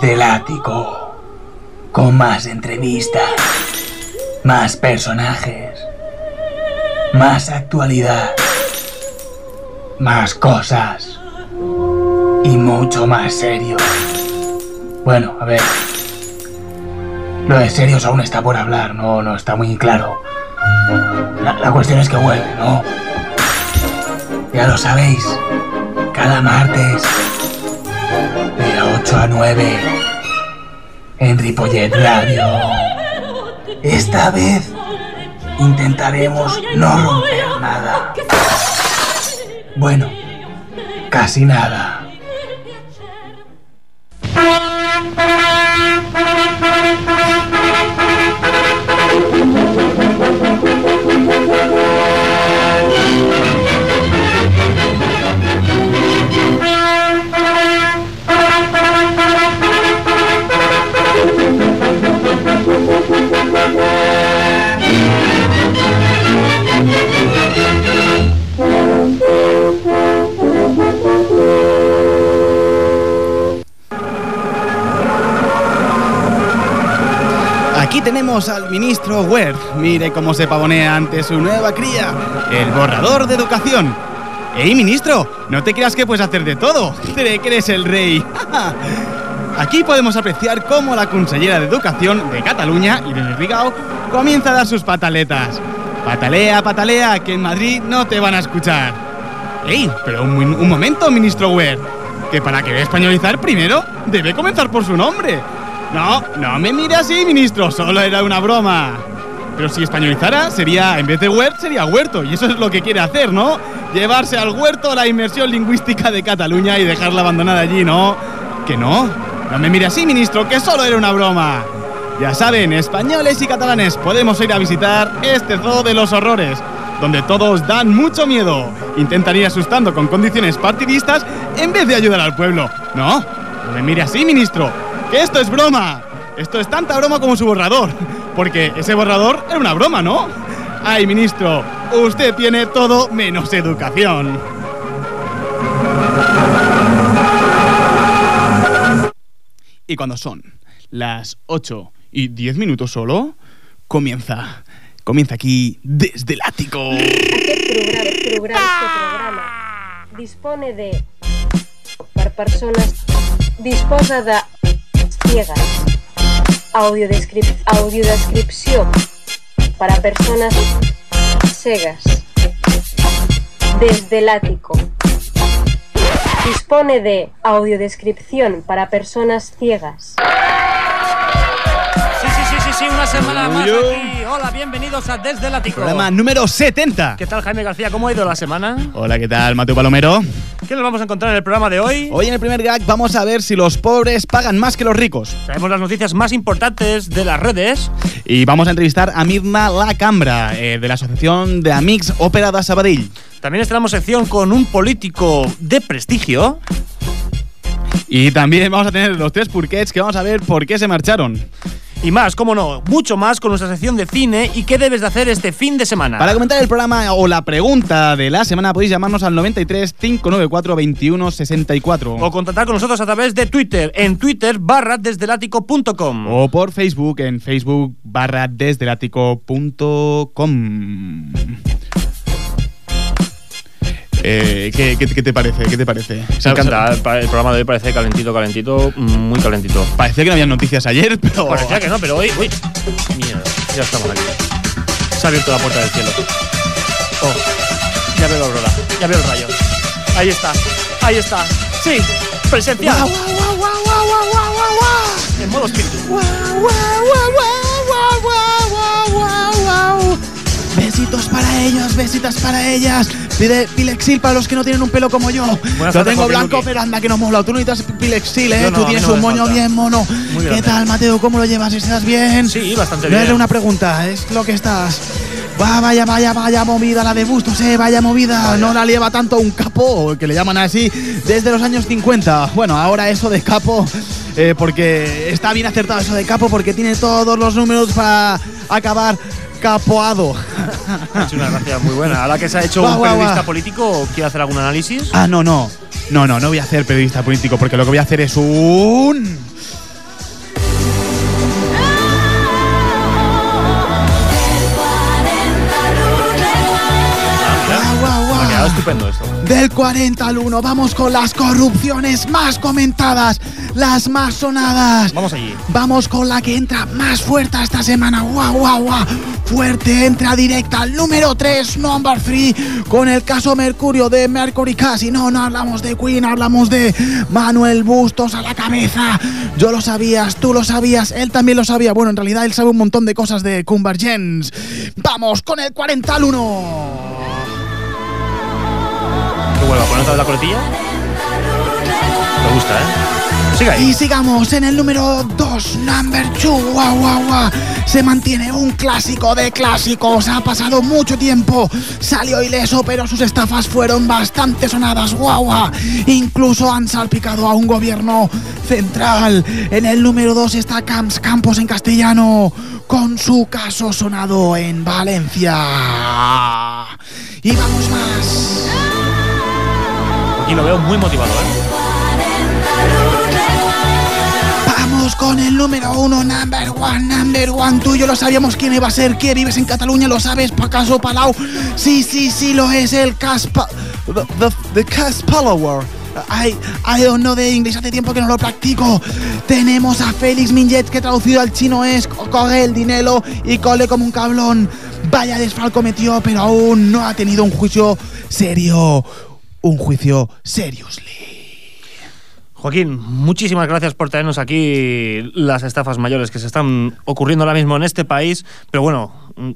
Desde el ático. Con más entrevistas. Más personajes. Más actualidad. Más cosas. Y mucho más serio. Bueno, a ver. Lo de serios aún está por hablar, no, no está muy claro. La, la cuestión es que vuelve, ¿no? Ya lo sabéis. Cada martes. De 8 a 9. En Ripollet Radio. Esta vez intentaremos no romper nada. Bueno, casi nada. Al ministro Wert. Mire cómo se pavonea ante su nueva cría, el borrador de educación. ¡Ey, ministro! No te creas que puedes hacer de todo. Cree que eres el rey. Aquí podemos apreciar cómo la consellera de Educación de Cataluña, Irene Rigao, comienza a dar sus pataletas. Patalea, patalea, que en Madrid no te van a escuchar. ¡Ey! Pero un, un momento, ministro Wert. Que para querer españolizar primero, debe comenzar por su nombre. No, no me mire así, ministro, solo era una broma. Pero si españolizara, sería, en vez de Huert, sería Huerto. Y eso es lo que quiere hacer, ¿no? Llevarse al Huerto la inmersión lingüística de Cataluña y dejarla abandonada allí, ¿no? Que no. No me mire así, ministro, que solo era una broma. Ya saben, españoles y catalanes, podemos ir a visitar este zoo de los horrores, donde todos dan mucho miedo. Intentan ir asustando con condiciones partidistas en vez de ayudar al pueblo. No, no me mire así, ministro que esto es broma. Esto es tanta broma como su borrador. Porque ese borrador era una broma, ¿no? Ay, ministro, usted tiene todo menos educación. Y cuando son las 8 y 10 minutos solo, comienza. Comienza aquí desde el ático. Aquest programa, este programa dispone de per persones disposa de ciegas. Audiodescrip audiodescripció para personas cegas. Desde el ático. Dispone de audiodescripción para personas ciegas. Sí, sí, sí, sí, sí, una semana Uy, más uy. aquí. Hola, bienvenidos a Desde el Ático. Programa número 70. ¿Qué tal, Jaime García? ¿Cómo ha ido la semana? Hola, ¿qué tal, Mateo Palomero? ¿Qué nos vamos a encontrar en el programa de hoy? Hoy en el primer gag vamos a ver si los pobres pagan más que los ricos. Traemos las noticias más importantes de las redes. Y vamos a entrevistar a Mirna Lacambra, eh, de la Asociación de Amics Ópera da Sabadell. También estrenamos sección con un político de prestigio. Y también vamos a tener los tres purquets que vamos a ver por qué se marcharon. Y más, cómo no, mucho más con nuestra sección de cine y qué debes de hacer este fin de semana. Para comentar el programa o la pregunta de la semana podéis llamarnos al 93 594 21 64 O contactar con nosotros a través de Twitter, en Twitter barra desdelático.com. o por Facebook en Facebook barra desdelatico.com. Eh, ¿qué, te parece? ¿Qué te parece? Me encanta. El programa de hoy parece calentito, calentito, muy calentito. Parecía que no había noticias ayer, pero. Parecía que no, pero hoy. Uy, mierda, ya estamos aquí. Se ha abierto la puerta del cielo. Oh, ya veo la aurora, ya veo el rayo. Ahí está, ahí está. Sí, presencial. En modo espíritu. Besitos para ellos, besitas para ellas. Pide Pilexil para los que no tienen un pelo como yo. Buenas Lo tengo blanco, Luqui. pero anda que no mola. Tú no necesitas Pilexil, ¿eh? No, Tú tienes no un moño falta. bien mono. Muy ¿Qué grande. tal, Mateo? ¿Cómo lo llevas? ¿Estás bien? Sí, bastante No bien. era una pregunta, es lo que estás. Va, vaya, vaya, vaya movida la de Bustos, eh, vaya movida. No la lleva tanto un capo, que le llaman así, desde los años 50. Bueno, ahora eso de capo, eh, porque está bien acertado eso de capo, porque tiene todos los números para acabar capoado. Es una gracia muy buena. Ahora que se ha hecho un periodista político, ¿quiere hacer algún análisis? Ah, no, no. No, no, no voy a hacer periodista político porque lo que voy a hacer es un. Ah, estupendo esto. Del 40 al 1, vamos con las corrupciones más comentadas las más sonadas. Vamos allí. Vamos con la que entra más fuerte esta semana. ¡Guau, guau, guau! Fuerte, entra directa al número 3, number 3, con el caso Mercurio de Mercury Casi. No, no hablamos de Queen, hablamos de Manuel Bustos a la cabeza. Yo lo sabías, tú lo sabías, él también lo sabía. Bueno, en realidad él sabe un montón de cosas de Convergence. Vamos con el 40 al 1. Que vuelva a poner otra vez la coletilla. Me gusta, ¿eh? Siga ahí. Y sigamos en el número 2, number 2. Guau, guau, guau. Se mantiene un clásico de clásicos. Ha pasado mucho tiempo. Salió ileso, pero sus estafas fueron bastante sonadas. Guau, guau. Incluso han salpicado a un gobierno central. En el número 2 está Camps Campos en castellano. Con su caso sonado en Valencia. Y vamos más. Aquí lo veo muy motivado, ¿eh? Con el número uno, number one, number one. Tú y yo lo sabíamos quién iba a ser. ¿Quién vives en Cataluña? ¿Lo sabes? ¿Pacaso Palau? Sí, sí, sí, lo es el Caspa... The, the, the. I, I don't know de inglés, hace tiempo que no lo practico. Tenemos a Félix Minget, que traducido al chino es coge el dinero y cole como un cablón. Vaya desfalco metió, pero aún no ha tenido un juicio serio. Un juicio seriously. Joaquín, muchísimas gracias por traernos aquí las estafas mayores que se están ocurriendo ahora mismo en este país. Pero bueno,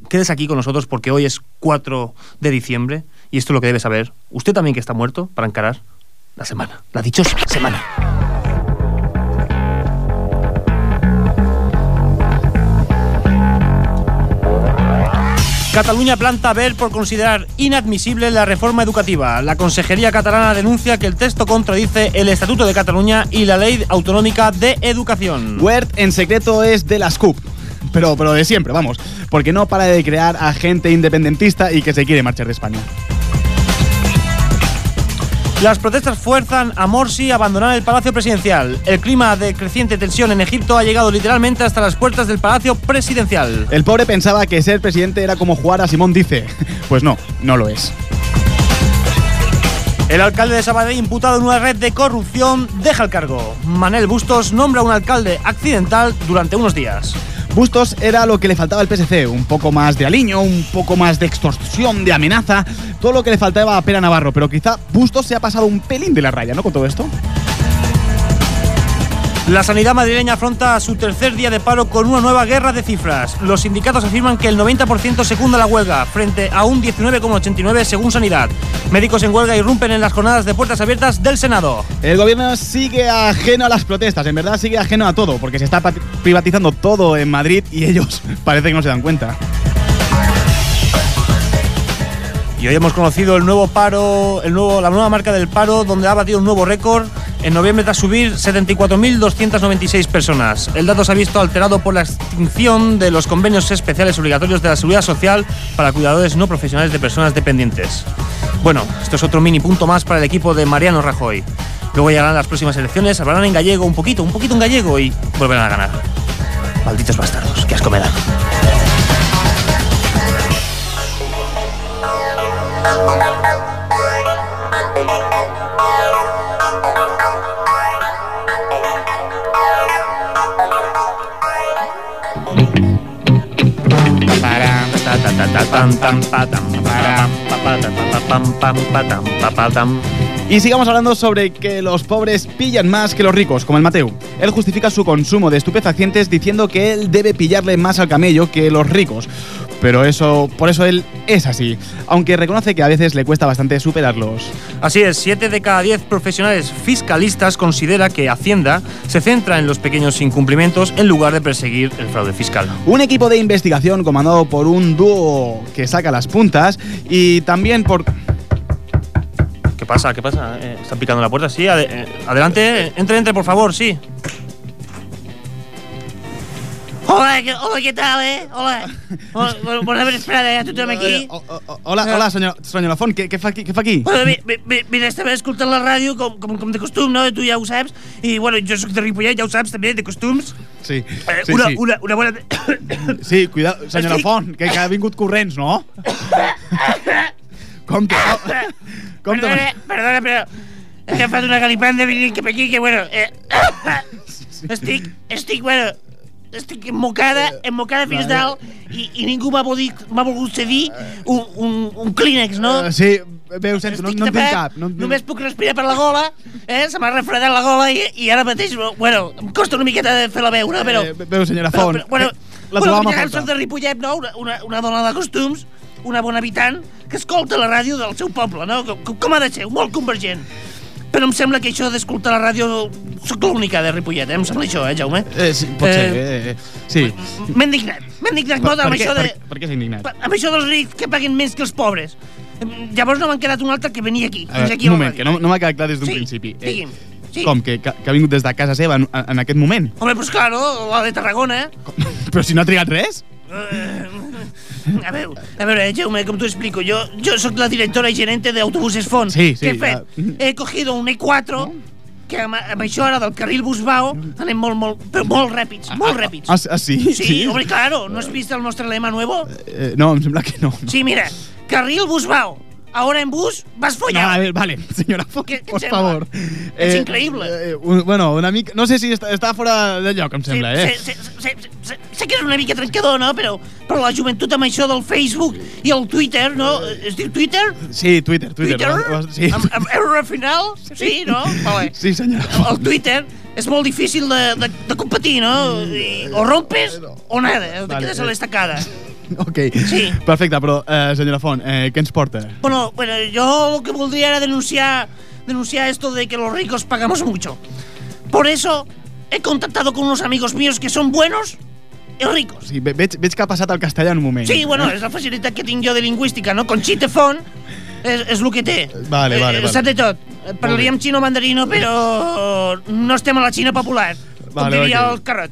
quedes aquí con nosotros porque hoy es 4 de diciembre y esto es lo que debe saber. Usted también que está muerto para encarar la semana, la dichosa semana. Cataluña planta ver por considerar inadmisible la reforma educativa. La Consejería catalana denuncia que el texto contradice el Estatuto de Cataluña y la Ley Autonómica de Educación. Word en secreto es de las CUP. Pero, pero de siempre, vamos. Porque no para de crear a gente independentista y que se quiere marchar de España. Las protestas fuerzan a Morsi a abandonar el Palacio Presidencial. El clima de creciente tensión en Egipto ha llegado literalmente hasta las puertas del Palacio Presidencial. El pobre pensaba que ser presidente era como jugar a Simón Dice. Pues no, no lo es. El alcalde de Sabadell, imputado en una red de corrupción, deja el cargo. Manel Bustos nombra un alcalde accidental durante unos días. Bustos era lo que le faltaba al PSC, un poco más de aliño, un poco más de extorsión, de amenaza, todo lo que le faltaba a Pera Navarro, pero quizá Bustos se ha pasado un pelín de la raya, ¿no? Con todo esto. La sanidad madrileña afronta su tercer día de paro con una nueva guerra de cifras. Los sindicatos afirman que el 90% secunda la huelga, frente a un 19,89% según Sanidad. Médicos en huelga irrumpen en las jornadas de puertas abiertas del Senado. El gobierno sigue ajeno a las protestas, en verdad sigue ajeno a todo, porque se está privatizando todo en Madrid y ellos parece que no se dan cuenta. Y hoy hemos conocido el nuevo paro, el nuevo, la nueva marca del paro, donde ha batido un nuevo récord. En noviembre tras subir 74.296 personas. El dato se ha visto alterado por la extinción de los convenios especiales obligatorios de la seguridad social para cuidadores no profesionales de personas dependientes. Bueno, esto es otro mini punto más para el equipo de Mariano Rajoy. Luego llegarán las próximas elecciones, hablarán en gallego un poquito, un poquito en gallego y volverán a ganar. Malditos bastardos, qué asco me. Y sigamos hablando sobre que los pobres pillan más que los ricos, como el Mateu. Él justifica su consumo de estupefacientes diciendo que él debe pillarle más al camello que los ricos. Pero eso, por eso él es así, aunque reconoce que a veces le cuesta bastante superarlos. Así es, 7 de cada 10 profesionales fiscalistas considera que Hacienda se centra en los pequeños incumplimientos en lugar de perseguir el fraude fiscal. Un equipo de investigación comandado por un dúo que saca las puntas y también por... ¿Qué pasa? ¿Qué pasa? Eh, ¿Están picando la puerta? Sí, eh, adelante. Entre, entre, por favor, sí. Hola, ¿qué, hola, ¿qué tal, eh? Hola. Hola, bueno, por haver esperat a tothom aquí. Hola, hola, senyor, senyor Lafont, què, què, fa aquí, què fa aquí? Bueno, mi- mi- mi- mira, estava escoltant la ràdio com, com, com de costum, no? Tu ja ho saps. I, bueno, jo sóc de Ripollet, ja ho saps, també, de costums. Sí, Eh, sí, una, sí. Una, una bona... Sí, cuidado, senyor Estic- Lafont, que, que ha vingut corrents, no? compte. Oh, compte. Perdona, perdona, però he agafat una galipanda venint cap aquí que, bueno... Eh, estic, estic, bueno, estic emmocada, emmocada fins dalt i, i ningú m'ha volgut, volgut cedir un, un, un clínex, no? Uh, sí, bé, ho sento, no, no en tinc cap. No, tinc- Només puc respirar per la gola, eh? Se m'ha refredat la gola i, i ara mateix, bueno, em costa una miqueta de fer la veu, no? Però... Eh, veu, senyora però, Font, però, bueno, eh, la bueno, trobàvem a ja faltar. soc de Ripollet, no? Una, una, una dona de costums, una bona habitant, que escolta la ràdio del seu poble, no? Com, com ha de ser, molt convergent. Però em sembla que això d'escoltar la ràdio sóc l'única de Ripollet, eh? Em sembla això, eh, Jaume? Eh, sí, pot ser, eh, eh, sí. M'he indignat, m'he indignat Per, molt per, amb què, això de... per, per què s'ha indignat? Amb això dels rics que paguen menys que els pobres. Llavors no m'han quedat un altre que venir aquí, fins aquí un moment, que no, no m'ha quedat clar des d'un Sí, principi. Eh, digui'm. Sí. Com, que, que, que ha vingut des de casa seva en, en aquest moment? Home, doncs clar, no? La de Tarragona. Però si no ha trigat res? Eh, a veure, a veure, Jaume, com t'ho explico. Jo, jo sóc la directora i gerente d'autobuses Font. Sí, sí, Què he fet? ja. He cogido un E4, que amb, amb això ara del carril Busbao anem molt, molt, però molt ràpids, molt ràpids. Ah, ah, sí? Sí, hombre, claro, ¿no has visto el nuestro lema nuevo? Eh, no, em sembla que no. Sí, mira, carril Busbao. Ahora en bus vas No, a follado. ver, vale, Font, Què- què et por favor. És increïble. Eh, un- bueno, una mica... No sé si està, està fora de lloc, em sembla, eh? sé, sé, sé, sé, sé que és una mica trencador, no? Però, però la joventut amb això del Facebook i el Twitter, no? Es diu Twitter? Sí, Twitter, Twitter. Twitter? ho has- Sí, Amb, amb R al final? Sí, no? Vale. sí senyora El. Twitter és molt difícil de, de, de competir, no? I, o rompes o nada, te Vale, quedes eh. a l'estacada. Ok, Sí. perfecte, però, eh, senyora Font, eh, què ens porta? Bueno, bueno, yo lo que voldría era denunciar, denunciar esto de que los ricos pagamos mucho. Por eso he contactado con unos amigos míos que son buenos y ricos. Sí, ve- veig, veig que ha passat al castellà en un moment. Sí, bueno, és la facilitat que tinc jo de lingüística, no? Conchita Font és, és el que té. Vale, vale, Eh, vale. Sap de tot. Eh, Parlaríem xino mandarino, però no estem a la Xina popular. Com Vale, diria ok. el Carrot.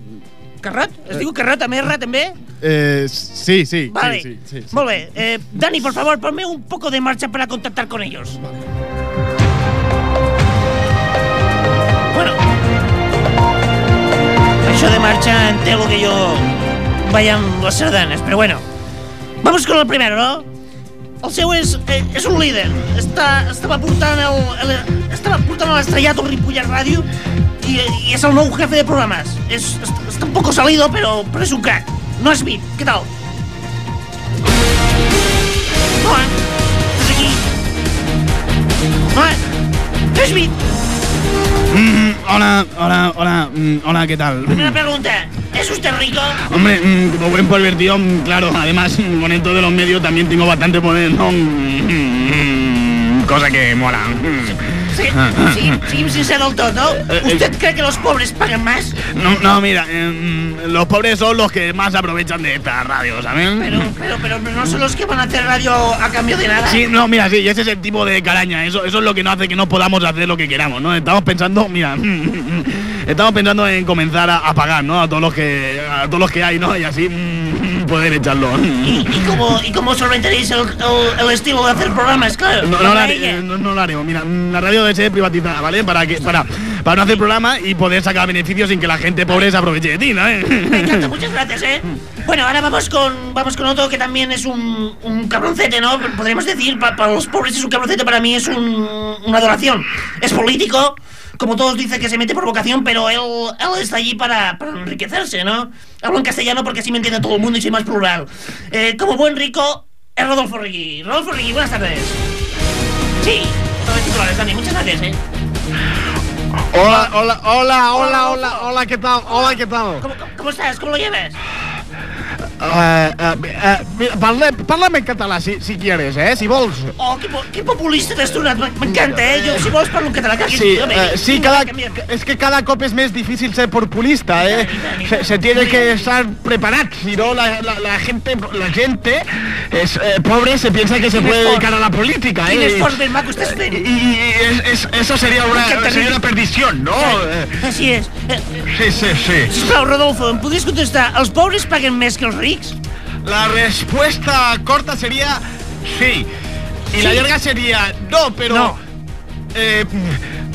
Carrot? Es diu Carrot amb R, també? Eh, sí, sí, Vale. sí, sí, sí, sí. Molt bé. Eh, Dani, por favor, ponme un poco de marcha para contactar con ellos. Bueno. Això de marcha entelo que yo vayan las sardanes, pero bueno. Vamos con el primero, ¿no? El seu és, eh, és un líder. Està, estava portant el, el, estava portant l'estrellat al Ripollet Ràdio i, i és el nou jefe de programes. És, està, està un poco salido, però és un crack. No és Smith, què tal? Aquí? No és Smith. Mm, hola, hola, hola, mm, hola, ¿qué tal? Primera pregunta, ¿es usted rico? Hombre, mm, como buen pervertido, claro, además con esto de los medios también tengo bastante poder, ¿no? Cosa que mola. Mm. Sí, sí, sigui'm sincer del tot, ¿no? Eh, ¿Usted cree que los pobres pagan más? No, no, mira, eh, mm, los pobres son los que más aprovechan de esta radio, ¿saben? Pero, pero, pero no son los que van a hacer radio a cambio de nada. Sí, no, mira, sí, ese es el tipo de caraña. Eso, eso es lo que no hace que no podamos hacer lo que queramos, ¿no? Estamos pensando, mira, estamos pensando en comenzar a, a pagar, ¿no? A todos los que, a todos los que hay, ¿no? Y así poder echarlo. ¿Y, y cómo, ¿Y cómo solventaréis el, el, el estilo de hacer programas? Claro, No, no, lo la eh, no, no lo haremos. Mira, la radio debe ser privatizada, ¿vale? Para que, para, para no hacer programa y poder sacar beneficios sin que la gente pobre se aproveche de ti, ¿no? Me encanta, muchas gracias, ¿eh? Bueno, ahora vamos con, vamos con otro que también es un, un cabroncete, ¿no? Podríamos decir, pa- para los pobres es un cabroncete, para mí es un, una adoración. Es político, como todos dicen que se mete por vocación, pero él, él está allí para, para enriquecerse, ¿no? Hablo en castellano porque así me entiende todo el mundo y soy más plural. Eh, como buen rico, es Rodolfo Rigui. Rodolfo Rigui, buenas tardes. Sí, todos titulares, Dani, muchas gracias, ¿eh? Hola, hola, hola, hola, hola, hola, ¿qué tal? Hola, ¿qué tal? ¿Cómo, cómo, cómo estás? ¿Cómo lo llevas? Eh, mira, parla, parla'm en català, si, si quieres, eh, si vols. Oh, que, que populista t'has tornat, M- m'encanta, eh? Jo, si vols parlo en català, que Sí, eh, sí, cada, es que cada cop es más difícil ser populista, ¿eh? Se, se tiene que estar preparado, si no la, la, la gente, la gente es eh, pobre se piensa que se Quin puede dedicar a la política, Quin ¿eh? esforç ben maco estàs fent. Es- es- eso sería una, sería una perdición, ¿no? Així és. Sí, sí, sí. sisplau, Rodolfo, em podries contestar, els pobres paguen més que els rics? La respuesta corta sería sí. Y la Sí. larga sería no, pero. No. Eh,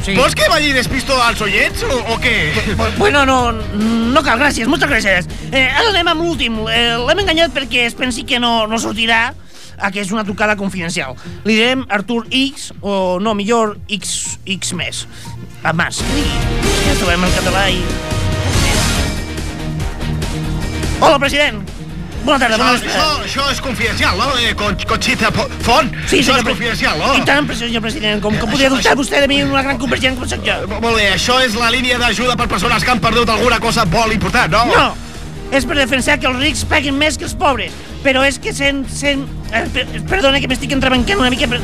Sí. ¿Vos que vayis despisto als oients o, o què? Bueno, no, no cal, gràcies, moltes gràcies. Eh, ara anem amb l'últim. Eh, L'hem enganyat perquè es pensi que no, no sortirà. a que és una trucada confidencial. Li direm Artur X, o no, millor X, X més. A més, que digui. Ens trobem el català i... Hola, president. Bona tarda, Això, bona això, vesprada. això és confidencial, no? Eh, Con, Conxita Po- Font? Sí, això és confidencial, no? I tant, senyor president, com, com podria dubtar vostè de mi una gran convergent com soc jo? Eh, Molt bé, això és la línia d'ajuda per persones que han perdut alguna cosa molt important, no? No, és per defensar que els rics paguin més que els pobres. Però és que sent... sent eh, per, perdona que m'estic entrebancant una mica... Per,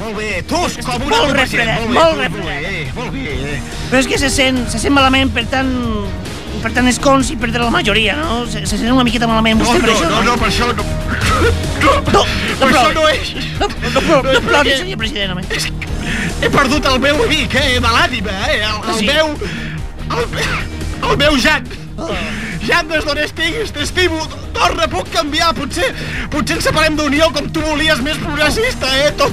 Molt bé, tos com una Molt refredat, molt bé, molt bé, molt bé. eh. però és que se sent, se sent malament per tant... Per tant, escons i per la majoria, no? Se, se sent una miqueta malament No, vostè per no, això, no, no, per això no. No, no, Per això no és. No, no, no, no, no plori, senyor president, home. És que he perdut el meu amic, eh, de l'ànima, eh, el, el Sí. meu... El, el meu Jan. Jan, des d'on estiguis, t'estimo. Torna, puc canviar. Potser, potser ens separem d'unió com tu volies, més progressista, eh? Tot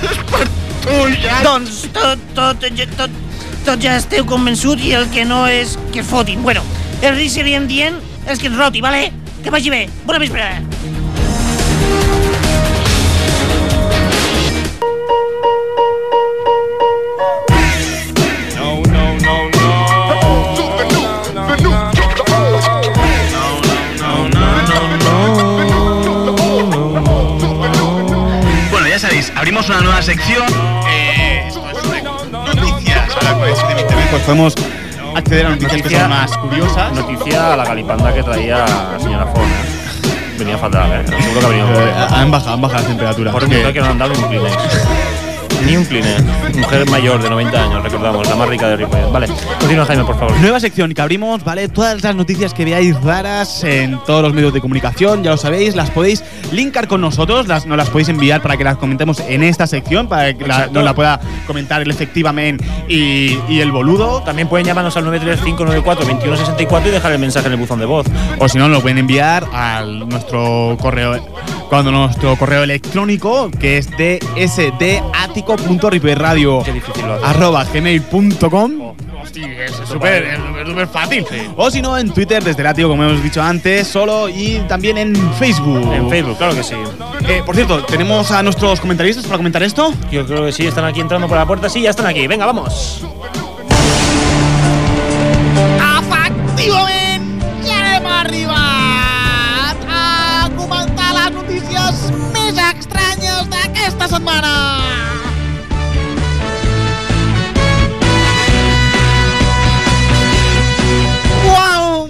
és per tu, Jan. Doncs tot, tot, ja- tot, tot ja esteu convençut i el que no és que fotin. Bueno, el risc serien dient és que es roti, vale? Que vagi bé. Bona vesprada. Podemos acceder a noticias que son más curiosas. Noticia a la galipanda que traía la señora Fon, ¿eh? Venía fatal, ¿eh? Seguro que ha venido Eh, han bajado, han bajado las temperaturas. por un Que- que no han dado un Kleenex. Ni un Kleenex. Mujer mayor de 90 años, recordamos, la más rica de Ripollet. Vale, continúa Jaime, por favor. Nueva sección que abrimos, ¿vale? Todas las noticias que veáis raras en todos los medios de comunicación, ya lo sabéis, las podéis linkar con nosotros, las, nos las podéis enviar para que las comentemos en esta sección, para que la, nos la pueda comentar el efectivamente y, y el boludo. También pueden llamarnos al 93594-2164 y dejar el mensaje en el buzón de voz. O si no, nos lo pueden enviar a nuestro correo cuando nuestro correo electrónico, que es dsdatico.riperradio Qué difícil lo hace. arroba gmail.com. es Súper es súper fácil. O si no, en Twitter, desde Latio, como hemos dicho antes, solo y también en Facebook. En Facebook, claro que sí. Eh, por cierto, ¿tenemos a nuestros comentaristas para comentar esto? Yo creo que sí, están aquí entrando por la puerta. Sí, ya están aquí. Venga, vamos. Setmana. Uau!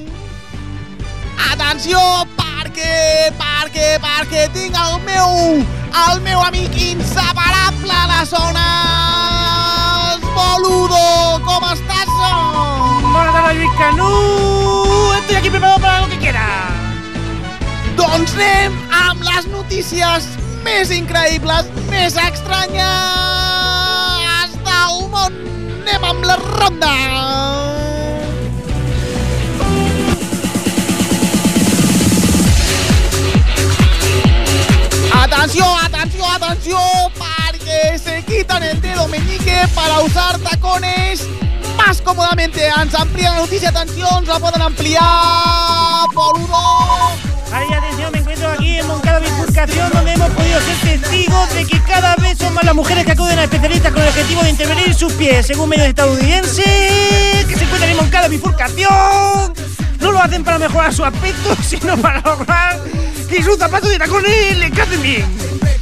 Atenció, perquè, perquè, perquè tinc el meu, el meu amic inseparable a les zones. Boludo, com estàs? Bona tarda, Lluís Canú. Estoy aquí preparado para lo que quiera. Doncs anem amb les notícies més increïbles, més estranyes del món. Anem amb la ronda. Atenció, atenció, atenció, perquè se quitan el dedo meñique para usar tacones más cómodamente. Ens amplia la notícia, atenció, ens la poden ampliar. Vale, y atención, aquí en Moncada Bifurcación, donde hemos podido ser testigos de que cada vez son más las mujeres que acuden a especialistas con el objetivo de intervenir sus pies, según medios estadounidenses que se encuentran en Moncada Bifurcación. No lo hacen para mejorar su aspecto, sino para lograr que sus zapatos de tacones le casen bien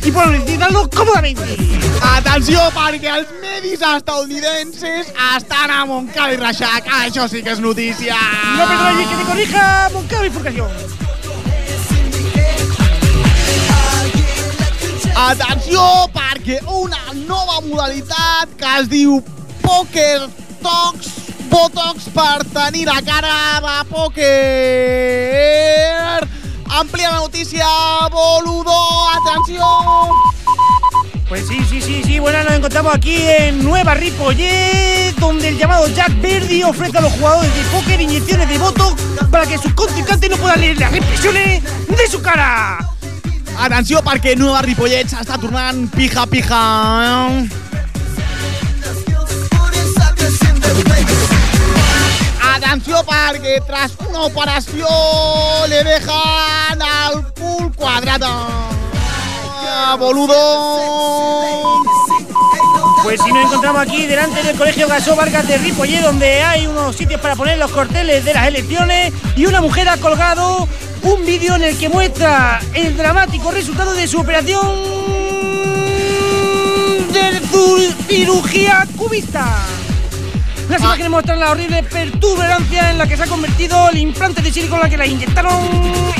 y poder utilizarlos cómodamente. Atenció, perquè els medis estadounidenses estan a Montcada i Reixac. Això sí que és notícia. No, perdón, Luis, que te corrija Moncada Bifurcación. Atenció, perquè una nova modalitat que es diu Poker Tox Botox per tenir la cara de pòquer. Amplia la notícia, boludo. Atenció. Pues sí, sí, sí, sí. Bueno, nos encontramos aquí en Nueva Ripollet, donde el llamado Jack Verdi ofrece a los jugadores de póker inyecciones de Botox para que sus contrincantes no puedan leer las expresiones de su cara. Atenció, perquè Nova Ripollet s'està tornant pija-pija. Atenció, perquè tras una operació le dejan al cul cuadrada. Ah, boludo. Pues si nos encontramos aquí delante del Colegio Gasó Vargas de Ripollé, donde hay unos sitios para poner los carteles de las elecciones, y una mujer ha colgado un vídeo en el que muestra el dramático resultado de su operación de cirugía cubista. Las imágenes muestran la horrible pertuberancia en la que se ha convertido el implante de silicona que la inyectaron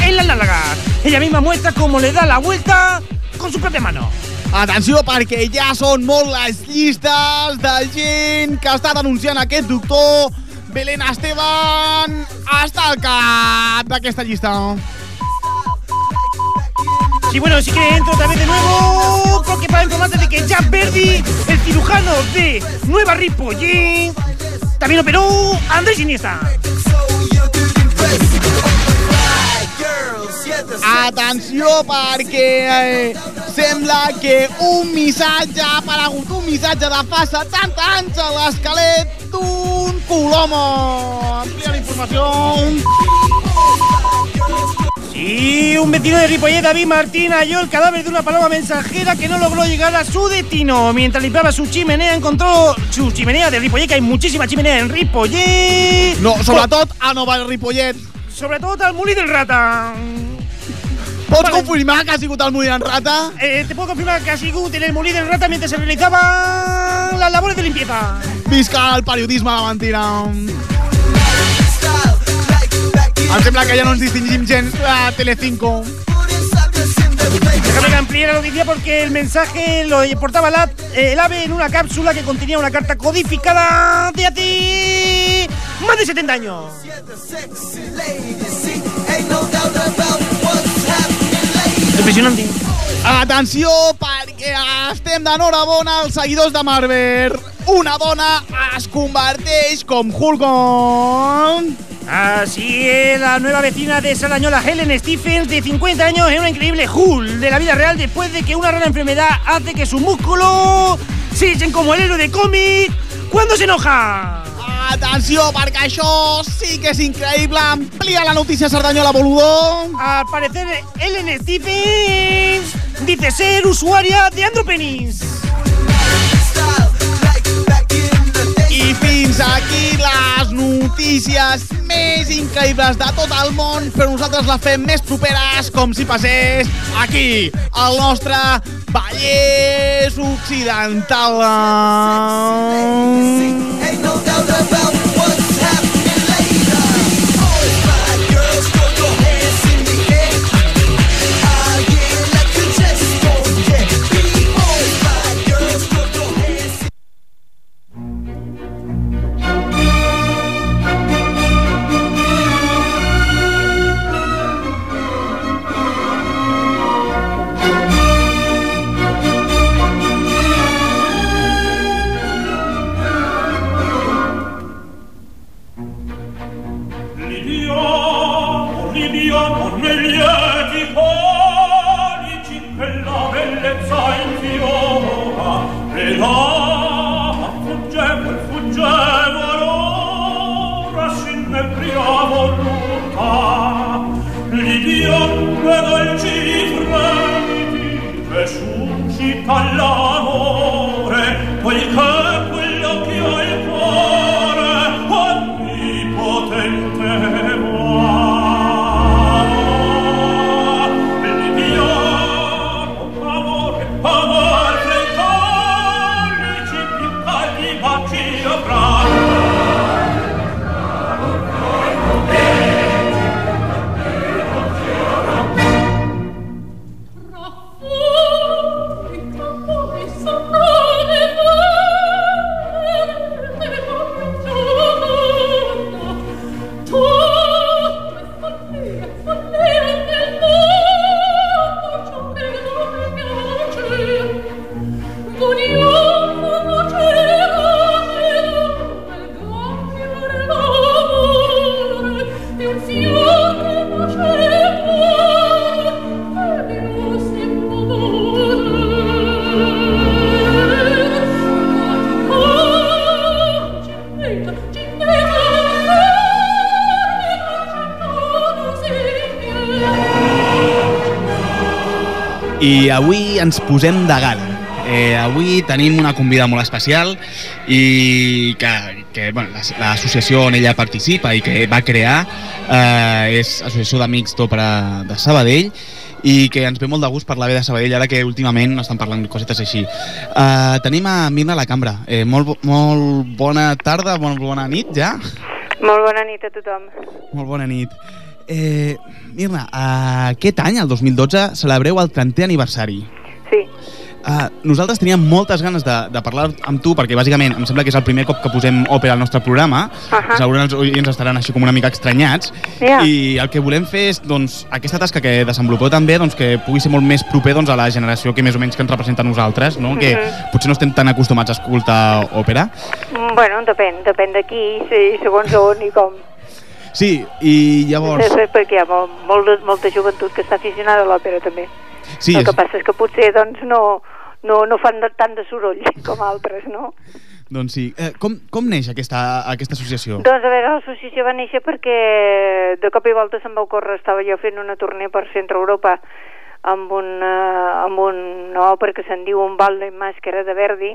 en la nalgas. Ella misma muestra cómo le da la vuelta con su propia mano. Atenció perquè ja són molt les llistes de gent que està denunciant aquest doctor. Belén Esteban està al cap d'aquesta llista. Y bueno, si que entro vez de nuevo, porque para informarte de que Jack Verdi, el cirujano de Nueva Ripollé, también operó Andrés Iniesta. Atenció perquè eh, sembla que un missatge ha aparegut un missatge de fa 70 anys a l'esquelet d'un colomo. Amplia la informació. Sí, un vecino de Ripollé, David Martín, halló el cadáver de una paloma mensajera que no logró llegar a su destino. Mientras limpiaba su chimenea, encontró su chimenea de Ripollé, que hay muchísima chimenea en Ripollé. No, sobretot a Nova Ripollet. Sobre todo al Muli del Rata. Pots Vale. confirmar que ha sigut el Molí en Rata? Eh, te puedo confirmar que ha sido en el Muli del Rata mientras se realizaban las labores de limpieza. Visca el periodisme de mentira. Em sembla que ja no ens distingim gens a Telecinco. Déjame amplíe la noticia porque el mensaje lo portaba la- eh, el ave en una cápsula que contenía una carta codificada de hace más de 70 años. Impresionante. Atenció, perquè estem d'enhorabona als seguidors de Marvel. Una dona es converteix com Hulk. Así es, la nueva vecina de Salañola, Helen Stephens, de 50 años, es una increíble Hulk de la vida real después de que una rara enfermedad hace que sus músculos se echen como el héroe de cómic cuando se enoja. Atenció, perquè això sí que és increïble. Amplia la notícia Cerdanyola, boludo. Al parecer, Ellen Stephens dice ser usuaria de Andropenis. I fins aquí les notícies més increïbles de tot el món, però nosaltres les fem més properes, com si passés aquí, al nostre Vallès Occidental. Avui ens posem de gala. Eh, avui tenim una convida molt especial i que, que bueno, l'as- l'associació on ella participa i que va crear eh, és Associació d'Amics d'Òpera de Sabadell i que ens ve molt de gust parlar bé de Sabadell ara que últimament estan parlant cosetes així. Uh, tenim a Mirna a la cambra. Eh, molt, molt bona tarda, molt bona nit ja. Molt bona nit a tothom. Molt bona nit. Eh, Mirna, uh, aquest any, el 2012, celebreu el 30è aniversari. Sí. Uh, nosaltres teníem moltes ganes de, de parlar amb tu perquè bàsicament em sembla que és el primer cop que posem òpera al nostre programa Ahà. segurament els oients estaran així com una mica estranyats Ja. i el que volem fer és doncs, aquesta tasca que desenvolupeu també doncs, que pugui ser molt més proper doncs, a la generació que més o menys que ens representa a nosaltres no? que Mhm. potser no estem tan acostumats a escoltar òpera Mm, Bueno, depèn, depèn de qui, sí, segons on i com. Sí, i llavors Sí, perquè hi ha molt, molt, molta joventut que està aficionada a l'òpera també. sí, El que és, passa és que potser doncs, no, no, no fan tant de soroll com altres, no? doncs sí. Eh, com, com neix aquesta, aquesta associació? Doncs a veure, l'associació va néixer perquè de cop i volta se'm va ocórrer, estava jo fent una tournée per Centre Europa amb un, uh, amb un òpera que se'n diu Un ballo in màscara de Verdi,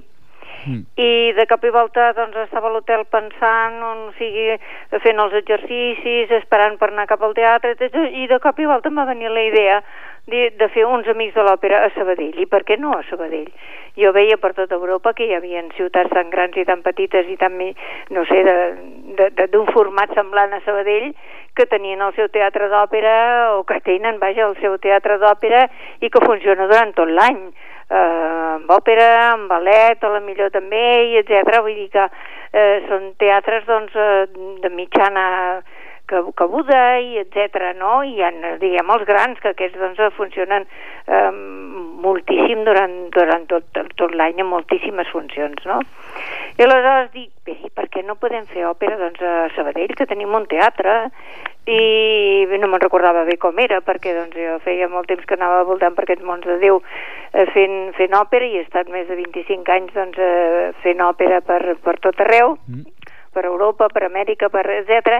Mm. i de cop i volta doncs, estava a l'hotel pensant, o sigui, fent els exercicis, esperant per anar cap al teatre, i de cop i volta em va venir la idea de, de fer uns amics de l'òpera a Sabadell. I per què no a Sabadell? Jo veia per tota Europa que hi havia ciutats tan grans i tan petites i tan, no sé, d'un format semblant a Sabadell que tenien el seu teatre d'òpera o que tenen, vaja, el seu teatre d'òpera i que funciona durant tot l'any eh, amb òpera, amb ballet, a la millor també, i etc. Vull dir que eh, són teatres doncs, eh, de mitjana que, cabuda i etc. no? I hi ha, diguem, els grans, que aquests doncs, funcionen eh, moltíssim durant, durant tot, tot l'any, amb moltíssimes funcions, no? I aleshores dic, bé, per què no podem fer òpera doncs, a Sabadell, que tenim un teatre, i no me'n recordava bé com era, perquè doncs, jo feia molt temps que anava voltant per aquests mons de Déu eh, fent, fent òpera i he estat més de 25 anys doncs, eh, fent òpera per, per tot arreu, Mm. per Europa, per Amèrica, per etc.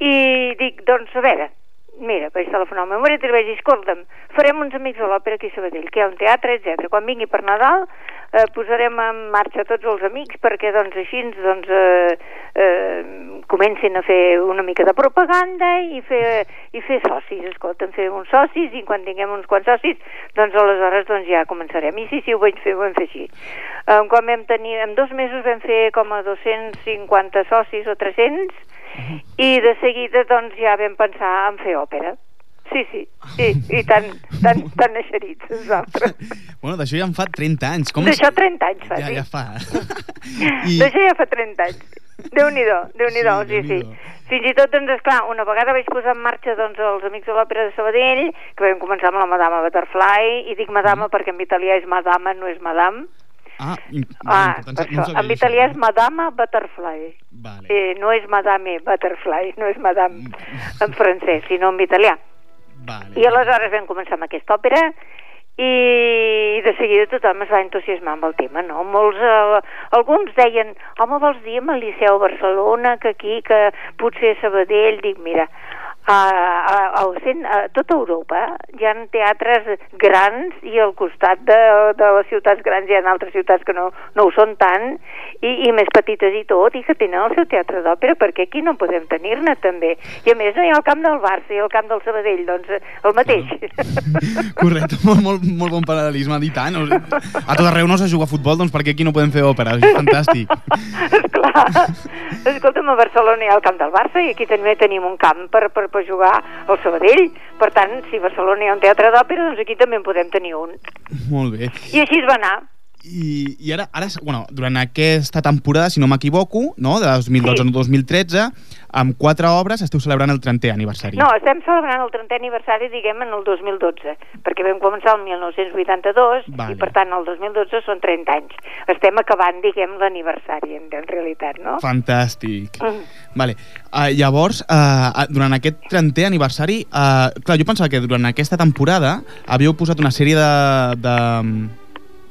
I dic, doncs a veure, mira, vaig telefonar al meu marit i vaig dir, escolta'm, farem uns amics de l'òpera aquí a Sabadell, que hi ha un teatre, etc. Quan vingui per Nadal eh, posarem en marxa tots els amics perquè doncs així doncs, eh, eh, comencin a fer una mica de propaganda i fer, i fer socis, escolta'm, fer uns socis i quan tinguem uns quants socis doncs aleshores doncs ja començarem. I sí, sí, ho vaig fer, ho vam fer així. Eh, quan vam tenir, en dos mesos vam fer com a 250 socis o 300 i de seguida doncs ja vam pensar en fer òpera. Sí, sí, sí, i tan, tan, tan eixerits nosaltres. Bueno, d'això ja en fa 30 anys. Com D'això 30 anys fa, ja, sí. ja fa. I... D'això ja fa 30 anys. Déu-n'hi-do, Déu-n'hi-do, Sí, sí, sí, Déu-n'hi-do. Fins i tot, doncs, esclar, una vegada vaig posar en marxa doncs, els Amics de l'Òpera de Sabadell, que vam començar amb la Madama Butterfly, i dic Mm. Madama perquè en italià és Madama, no és Madame. Ah, Ah, no En italià és això. Madama Butterfly. Vale. Eh, no és Madame Butterfly, no és Madame en francès, sinó en italià. Vale. I aleshores vam començar amb aquesta òpera i de seguida tothom es va entusiasmar amb el tema, no? Molts, eh, alguns deien, home, vols dir amb el Liceu Barcelona, que aquí, que potser Sabadell, dic, mira, a, a, a, a, a tota Europa hi ha teatres grans i al costat de, de les ciutats grans hi ha altres ciutats que no, no ho són tant i, i més petites i tot i que tenen el seu teatre d'òpera perquè aquí no podem tenir-ne també i a més no hi ha el camp del Barça i el camp del Sabadell doncs eh, el mateix Correcte, molt, molt, molt bon paral·lelisme, i tant. A tot arreu no se juga a futbol, doncs per què aquí no podem fer òpera? És fantàstic. Esclar. Escolta'm, a Barcelona hi ha el camp del Barça i aquí també tenim un camp per, per, per jugar al Sabadell. Per tant, si a Barcelona hi ha un teatre d'òpera, doncs aquí també en podem tenir un. Molt bé. I així es va anar. I, i ara, ara, bueno, durant aquesta temporada, si no m'equivoco, no, de 2012-2013, amb quatre obres esteu celebrant el 30è aniversari. No, estem celebrant el 30è aniversari, diguem, en el 2012, perquè vam començar el 1982 Vale. i, per tant, el 2012 són 30 anys. Estem acabant, diguem, l'aniversari, en, en realitat, no? Fantàstic. Mm. Vale. Uh, llavors, uh, durant aquest 30è aniversari, uh, clar, jo pensava que durant aquesta temporada havíeu posat una sèrie de, de,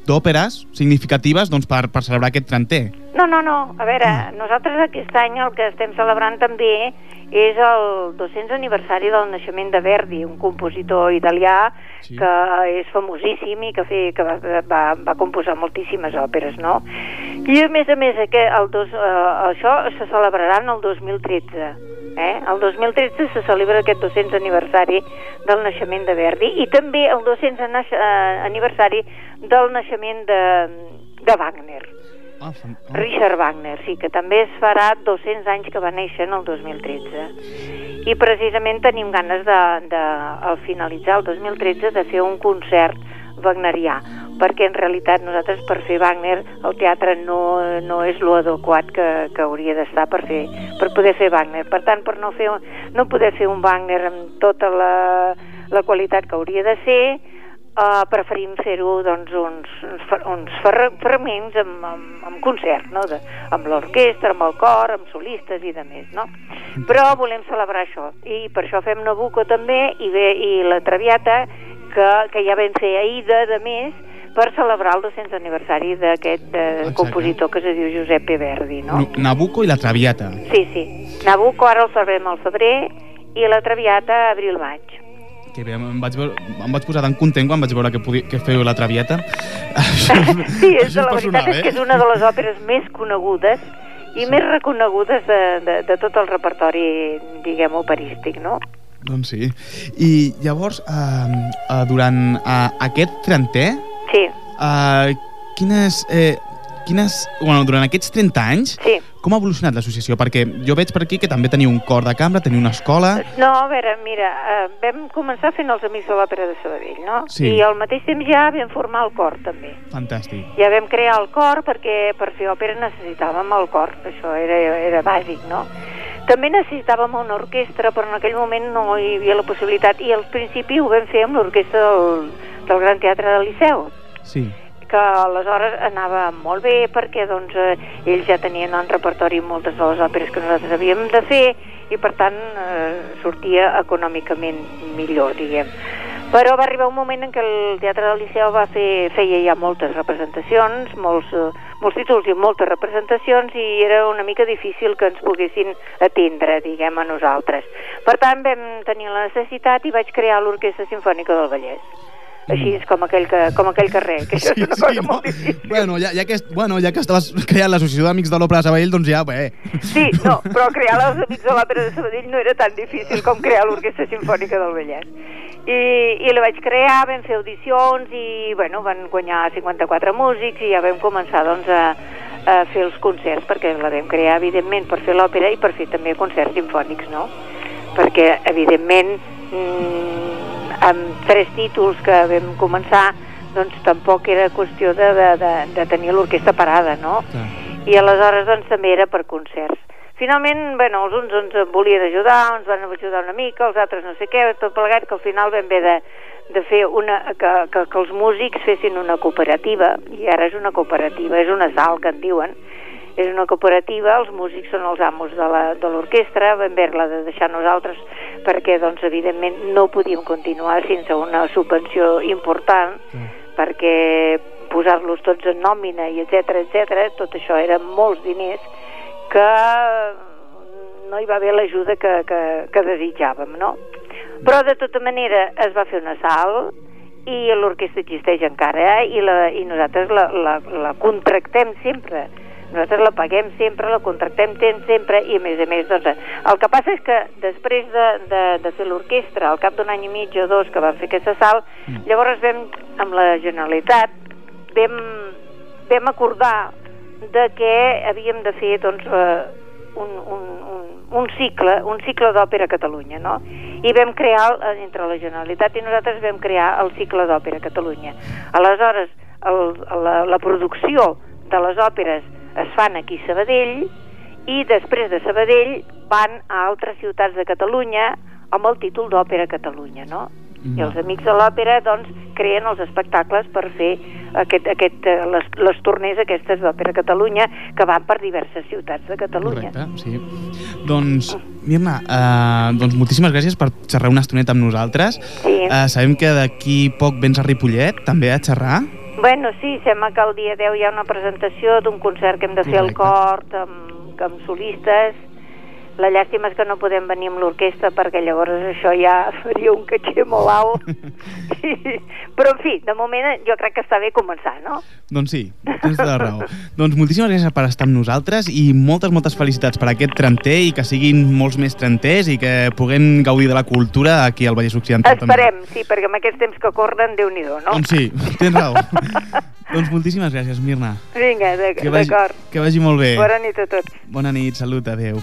d'òperes significatives doncs, per, per celebrar aquest trentè. No, no, no. A veure, nosaltres aquest any el que estem celebrant també és el 200 aniversari del naixement de Verdi, un compositor italià Sí. que és famosíssim i que, fe, que va, va, va composar moltíssimes òperes, no? I a més a més, aquest, el dos, eh, això se celebrarà en el 2013. Eh? El 2013 se celebra aquest 200 aniversari del naixement de Verdi i també el 200 naix, eh, aniversari del naixement de, de Wagner. Ah, fan... ah. Richard Wagner, sí, que també es farà 200 anys que va néixer en el 2013. I precisament tenim ganes de, de al finalitzar el 2013, de fer un concert wagnerià, perquè en realitat nosaltres per fer Wagner el teatre no, no és lo adequat que, que hauria d'estar per, fer, per poder fer Wagner. Per tant, per no, fer, no poder fer un Wagner amb tota la, la qualitat que hauria de ser, Uh, preferim fer-ho doncs, uns, uns, uns fer- fragments amb, amb, amb concert, no? de, amb l'orquestra, amb el cor, amb solistes i de més, no? Però volem celebrar això, i per això fem Nabucco també, i, bé, i la Traviata, que, que ja vam fer ahir de, de més, per celebrar el 200 aniversari d'aquest eh, compositor que es diu Giuseppe Verdi, no? Nabucco i la Traviata. Sí, sí. Nabucco ara el celebrem al febrer i la Traviata abril-maig. Que bé, em vaig, veure, em vaig posar tan content quan vaig veure que, podia, que feu la Traviata. Sí, és, Això la veritat és que és una de les òperes més conegudes i més reconegudes de, de, de tot el repertori, diguem, operístic, no? Doncs sí. I llavors, eh, eh, durant eh, aquest trentè, Sí, eh, quines, eh, quines... Bueno, durant aquests 30 anys, sí. com ha evolucionat l'associació? Perquè jo veig per aquí que també teniu un cor de cambra, teniu una escola... No, a veure, mira, eh, vam començar fent els Amics de l'Òpera de Sabadell, no? Sí. I al mateix temps ja vam formar el cor, també. Fantàstic. Ja vam crear el cor perquè per fer òpera necessitàvem el cor, això era, era bàsic, no? També necessitàvem una orquestra, però en aquell moment no hi havia la possibilitat, i al principi ho vam fer amb l'orquestra del, del Gran Teatre del Liceu, Sí. que aleshores anava molt bé perquè doncs, eh, ells ja tenien en repertori moltes de les òperes que nosaltres havíem de fer i per tant eh, sortia econòmicament millor, diguem. Però va arribar un moment en què el Teatre del Liceu va fer, feia ja moltes representacions, molts, eh, molts títols i moltes representacions i era una mica difícil que ens poguessin atendre, diguem, a nosaltres. Per tant, vam tenir la necessitat i vaig crear l'Orquestra Sinfònica del Vallès. Així és com aquell, que, com aquell carrer, que això és una cosa molt difícil. Bueno, ja, ja, que, bueno, ja que estaves creant l'associació d'Amics de l'Òpera de Sabadell, doncs ja, bé. Sí, no, però crear els Amics de l'Òpera de Sabadell no era tan difícil com crear l'Orquestra Sinfònica del Vallès. I, I la vaig crear, vam fer audicions i, bueno, van guanyar 54 músics i ja vam començar, doncs, a, a fer els concerts, perquè la vam crear, evidentment, per fer l'òpera i per fer també concerts sinfònics, no? Perquè, evidentment, mm, amb tres títols que vam començar, doncs tampoc era qüestió de, de, de, de tenir l'orquestra parada, no? Clar. i aleshores doncs també era per concerts. Finalment, bueno, els uns ens volien ajudar, ens van ajudar una mica, els altres no sé què, tot plegat, que al final vam haver de, de fer una, que, que, que els músics fessin una cooperativa, i ara és una cooperativa, és una sal que en diuen, és una cooperativa, els músics són els amos de la- de l'orquestra, vam haver-la de deixar nosaltres perquè, doncs, evidentment, no podíem continuar sense una subvenció important, perquè posar-los tots en nòmina i etc etc, tot això eren molts diners que no hi va haver l'ajuda que, que, que desitjàvem, no? Però de tota manera es va fer una sal i l'orquestra existeix encara eh? I, la, i nosaltres la, la, la contractem sempre nosaltres la paguem sempre, la contractem temps sempre i a més a més doncs, el que passa és que després de, de, de fer l'orquestra al cap d'un any i mig o dos que vam fer aquesta sal llavors vam, amb la Generalitat vam, vam acordar de que havíem de fer doncs, eh, un, un, un, un cicle, un cicle d'òpera a Catalunya, no? I vam crear, el- entre la Generalitat i nosaltres vam crear el cicle d'òpera a Catalunya. Aleshores, el, la, la producció de les òperes es fan aquí a Sabadell i després de Sabadell van a altres ciutats de Catalunya amb el títol d'Òpera Catalunya, no? I els amics de l'òpera, doncs, creen els espectacles per fer aquest, aquest, eh, les, les torners aquestes d'Òpera Catalunya que van per diverses ciutats de Catalunya. Correcte, sí. Doncs, Mirna, eh, doncs moltíssimes gràcies per xerrar una estoneta amb nosaltres. Sí. Eh, sabem que d'aquí poc vens a Ripollet, també a xerrar. Bueno, sí, sembla que el dia 10 hi ha una presentació d'un concert que hem de fer al cor amb, amb solistes. La llàstima és que no podem venir amb l'orquestra perquè llavors això ja faria un caché molt alt. Sí. Però, en fi, de moment jo crec que està bé començar, no? Doncs sí, tens tota la raó. doncs moltíssimes gràcies per estar amb nosaltres i moltes, moltes felicitats per aquest trenter i que siguin molts més trenters i que puguem gaudir de la cultura aquí al Vallès Occidental. també. Esperem, sí, perquè amb aquests temps que corren, déu nhi no? Doncs sí, tens raó. doncs moltíssimes gràcies, Mirna. Vinga, d'ac- Que vagi, d'acord. que vagi molt bé. Bona nit a tots. Bona nit, salut, adeu.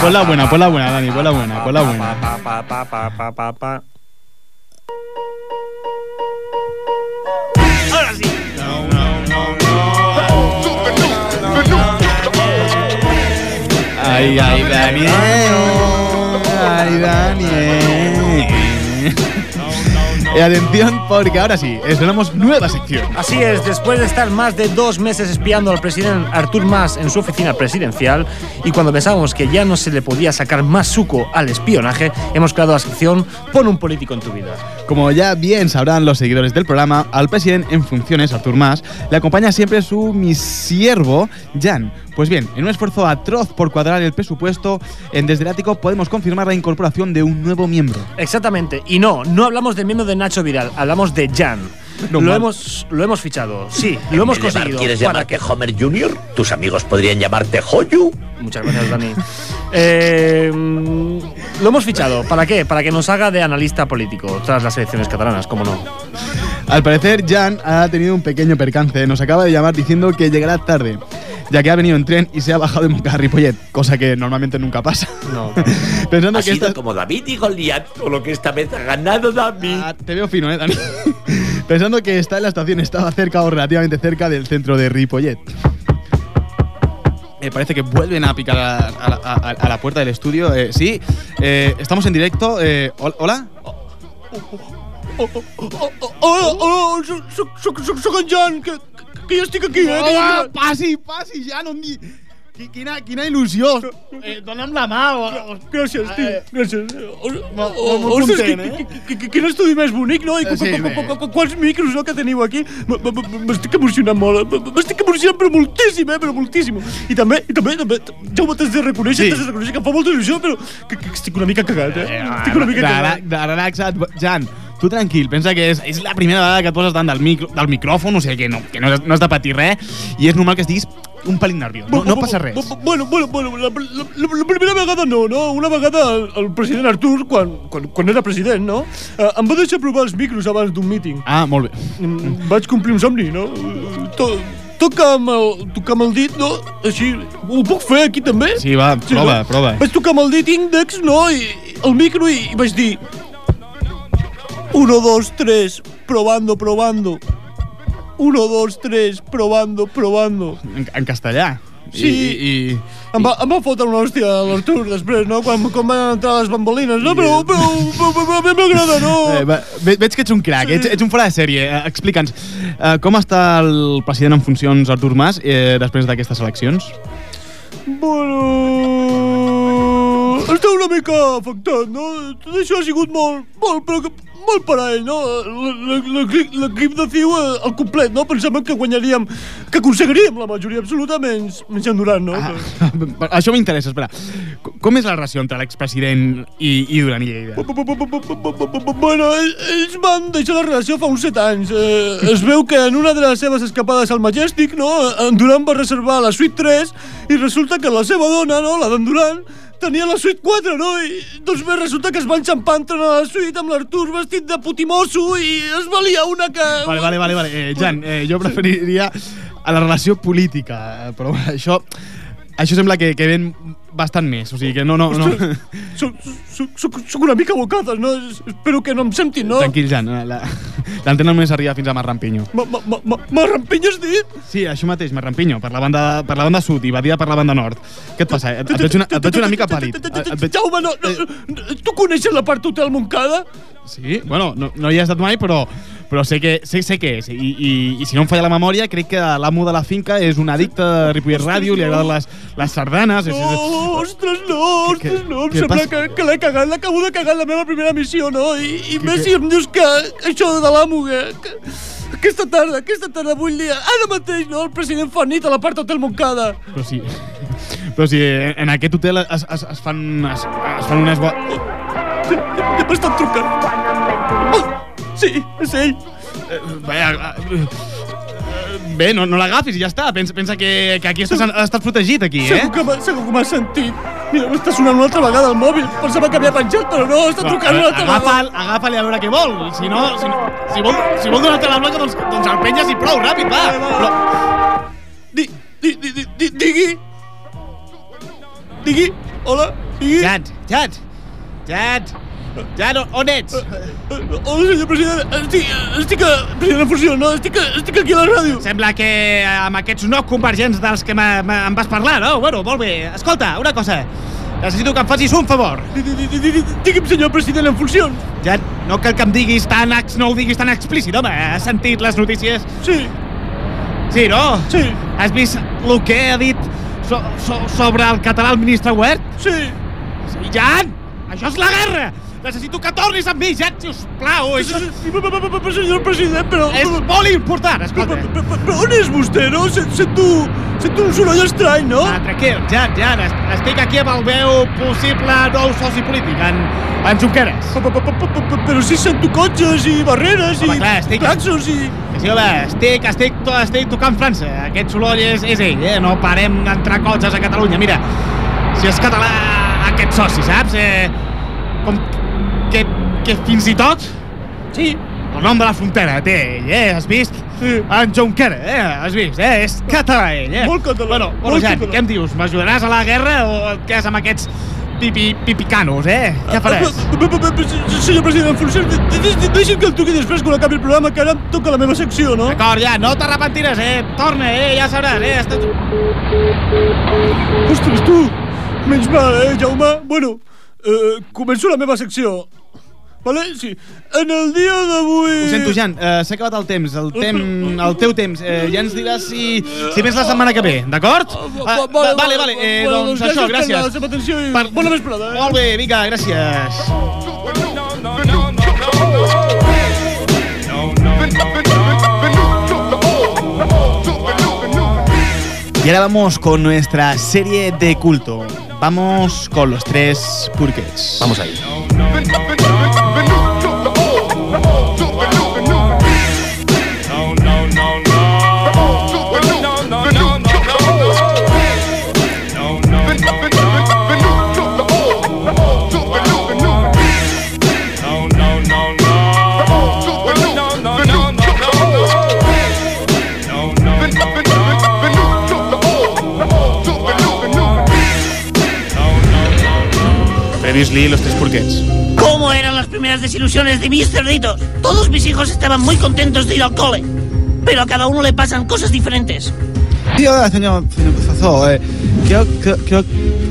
Pon la buena, pon la buena, Dani, pon la buena, pon la buena. Ahora sí. Ay, ay, Daniel. Ay, Daniel. Y atención, porque ahora sí, estrenamos nueva sección. Así es, después de estar más de dos meses espiando al presidente Artur Mas en su oficina presidencial y cuando pensábamos que ya no se le podía sacar más suco al espionaje, hemos creado la sección Pon un político en tu vida. Como ya bien sabrán los seguidores del programa, al presidente en funciones, Artur Mas, le acompaña siempre su mi siervo, Jan. Pues bien, en un esfuerzo atroz por cuadrar el presupuesto, en Desde el Ático podemos confirmar la incorporación de un nuevo miembro. Exactamente, y no, no hablamos del miembro de Nacho Vidal, hablamos de Jan. No, lo, mal. hemos, lo hemos fichado, sí, lo hemos conseguido. ¿Quieres para llamarte Homer Jr.? ¿Tus amigos podrían llamarte Hoyu? Muchas gracias, Dani. Eh, mm, lo hemos fichado. ¿Para qué? Para que nos haga de analista político tras las elecciones catalanas, cómo no. Al parecer, Jan ha tenido un pequeño percance. Nos acaba de llamar diciendo que llegará tarde, ya que ha venido en tren y se ha bajado de Moncada a Ripollet, cosa que normalmente nunca pasa. No. Pensando Ha que sido esta... como David y Goliat, solo que esta vez ha ganado David. Ah, te veo fino, ¿eh, Dani? Pensando que está en la estación, estaba cerca o relativamente cerca del centro de Ripollet. Eh, parece que vuelven a picar a, a- a- a la puerta del estudio. Eh, sí, eh, estamos en directo. Eh, hol- ¿Hola? Hola, hola, soc, soc, soc, soc en Jan, que, ja estic aquí, eh? Que passi, passi, ja no em di... Qui- Quina, quina il·lusió! Eh, dona'm la mà. O, o... Gràcies, tio, Eh, gràcies. molt- molt Ostres, content, qui- eh? qui- qui- qui- quin estudi més bonic, no? I Eh, sí, qu- bé. qu- qu- qu- quants micros, no, que teniu aquí. M- m- m- M'estic emocionant molt, eh? M- m'estic emocionant però moltíssim, eh? Però moltíssim. I també, i també, també, Jaume, t'has de reconèixer, Sí. t'has de reconèixer que em fa molta il·lusió, però que, que estic una mica cagat, eh? Estic una mica de, cagat. de, relaxa't. Jan, tu tranquil, pensa que és, és la primera vegada que et poses davant del, micro, del micròfon, o sigui que no, que no, has, no has de patir res, i és normal que estiguis un pelín nerviós. No, no passa res. Bu- bu- Bueno, bueno, bueno, la, la, la, primera vegada no, no? Una vegada el, el president Artur, quan, quan, quan era president, no? Eh, em va deixar provar els micros abans d'un míting. Ah, molt bé. Mm, Vaig complir un somni, no? Eh, To, toca amb el, tocar amb el dit, no? Així, ho puc fer aquí també? Sí, va, prova, prova. Vaig tocar amb el dit índex, no? I el micro i, i vaig dir... 1, 2, 3, probando, probando. 1, 2, 3, probando, probando. En, en castellà. Sí. I, i, Em va, em va fotre una hòstia a l'Artur després, no? Quan, quan van entrar les bambolines, no? Però, però, però, però, però a mi m'agrada, no? Eh, va, ve, veig que ets un crac, Sí. ets, ets un fora de sèrie. Eh, Explica'ns, eh, com està el president en funcions, Artur Mas, eh, després d'aquestes eleccions? Bueno... Està una mica afectat, no? Tot això ha sigut molt, molt, però molt per a ell, no? L'equip de CiU eh, al complet, no? Pensàvem que guanyaríem, que aconseguiríem la majoria absoluta menys, menys en Duran, no? Ah, això m'interessa, espera. Com és la relació entre l'expresident i, i Duran i Lleida? Bueno, ell- ells van deixar la relació fa uns set anys. Eh, es veu que en una de les seves escapades al Majestic, no, en Duran va reservar la suite 3 i resulta que la seva dona, no, la d'en Duran, tenia la suite 4, no? I doncs bé, resulta que es va enxampar entrant a la suite amb l'Artur vestit de putimosso i es valia una que... Vale, vale, vale, vale. Eh, Jan, eh, jo preferiria a la relació política, eh, però això... Això sembla que, que ven bastant més, o sigui que no, no, no. Soc, soc, soc, soc una mica bocades, no? Es- Espero que no em sentin, no? Tranquil, Jan, eh, la- l'antena només arriba fins a Marrampinyo. Ma- ma- ma- ma- Marrampinyo has dit? Sí, això mateix, Marrampinyo, per la banda, per la banda sud i Badia per la banda nord. Què et passa? Et, et, veig, una, et veig una mica pàl·lid. Veig... Jaume, no, no, no, tu coneixes la part Hotel Montcada? Sí, bueno, no, no hi he estat mai, però, però sé, que, sé, sé què és. I, i, I si no em falla la memòria, crec que l'amo de la finca és un addicte de Ripollet Ràdio, li agraden les, les sardanes... És, Oh, ostres, no, ostres, no, em què sembla que, que l'he cagat, l'acabo de cagar en la meva primera missió, no? I, i Què- més si em dius que això de l'amo, que, que, aquesta tarda, aquesta tarda vull dir, ara mateix, no? El president fa nit a la part Hotel Montcada. Però sí, però sí, en aquest hotel es, es, es fan, es, es fan unes... Bo... Ja m'estan trucant. Sí, és ell. Eh, Vaja, eh, bé, no, no l'agafis i ja està. Pensa, pensa que, que aquí estàs, estàs protegit, aquí, eh? Segur que m'ha- segur que m'ha sentit. Mira, m'està sonant una altra vegada el mòbil. Pensava que havia penjat, però no, està trucant una altra vegada. Agafa'l, agafa'l i a veure què vol. Si no, si, no, si vol, si vol donar-te la blanca, doncs, doncs el penyes i prou, ràpid, va. Però, Di, di, di, di, di, digui. Digui. Hola, digui. Jan, Jan, Jan, Jan, on ets? Hola, senyor president. Estic, estic a... President en funció, no? Estic, estic aquí a la ràdio. Sembla que amb aquests no convergents dels que m'ha- m'ha- em vas parlar, no? Bueno, molt bé. Escolta, una cosa. Necessito que em facis un favor. Di- di- di- di- di- Digui'm, senyor president en funcions. Ja no cal que em diguis tan, no ho diguis tan explícit, home. Has sentit les notícies? Sí. Sí, no? Sí. Has vist el que ha dit so, so, sobre el català el ministre Huert? Sí. Sí, Jan! Això és la guerra! Necessito que tornis amb mi, Jan, sisplau! Això és... Però, senyor president, però... És molt important, escolta. Però, però, però on és vostè, no? Sent- Sento, sento un soroll estrany, no? Ah, tranquil, Jan, est- estic aquí amb el meu possible nou soci polític, en, en Junqueras. Però si sento cotxes i barreres i claxons i... Sí, home, estic, estic, estic tocant França. Aquest soroll és, és ell, eh? No parem d'entrar cotxes a Catalunya. Mira, si és català aquest soci, saps? Eh, com que, que fins i tot... Sí. El nom de la frontera té ell, eh? Has vist? Sí. En Junquera, eh? Has vist, eh? És català, ell, eh? Molt català, Bueno, bueno molt Jan, català. què em dius? M'ajudaràs a la guerra o et quedes amb aquests pipi, pipicanos, eh? Què faràs? Pa- pa- pa- pa- Senyor president de- deixi'm que el truqui després quan acabi el programa, que ara em toca la meva secció, no? D'acord, ja, no t'arrepentiràs, eh? Torna, eh? Ja sabràs, eh? Estàs... Ostres, tu! Menys mal, eh, Jaume? Bueno, eh, començo la meva secció. Vale? Sí. En el dia d'avui... Ho sento, Jan, uh, s'ha acabat el temps, el, tem, el teu temps. Uh, ja ens diràs si, si vens la setmana que ve, d'acord? Uh, vale, vale, vale, eh, doncs doncs això, gràcies per la atenció i bona vesprada, eh? Molt bé, vinga, gràcies. Y ahora vamos con nuestra serie de culto. Vamos con los tres purquets. Vamos ahí. Previously, los tres purquets. ¿Cómo eran las primeras desilusiones de mis cerditos? Todos mis hijos estaban muy contentos de ir al cole, pero a cada uno le pasan cosas diferentes. Hola, señor, señor profesor. Eh, creo, creo, creo,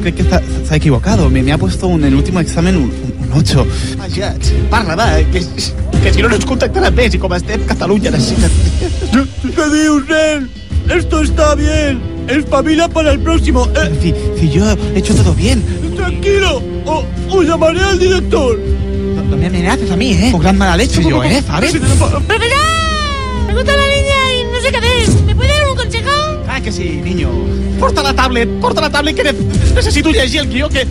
creo que está- se ha equivocado. Me, me ha puesto en el último examen un, un 8. Vaja, parla, va, que, que si no no ens contactaran més i com estem, Catalunya necessita... ¿Qué dios, nen? Esto está bien. Espabila para el próximo. Eh, Si, si yo he hecho todo bien. tranquilo. O, o llamaré al director. No, no me amenaces a mí, ¿eh? Con gran mala leche yo, ¿eh? ¿Sabes? ¡Profesor! Pregunta a la niña y no sé qué hacer. ¿Me puede dar un consejo? Ah, que sí, niño. Porta la tablet, porta la tablet, que ne- necessito llegir el guió, que...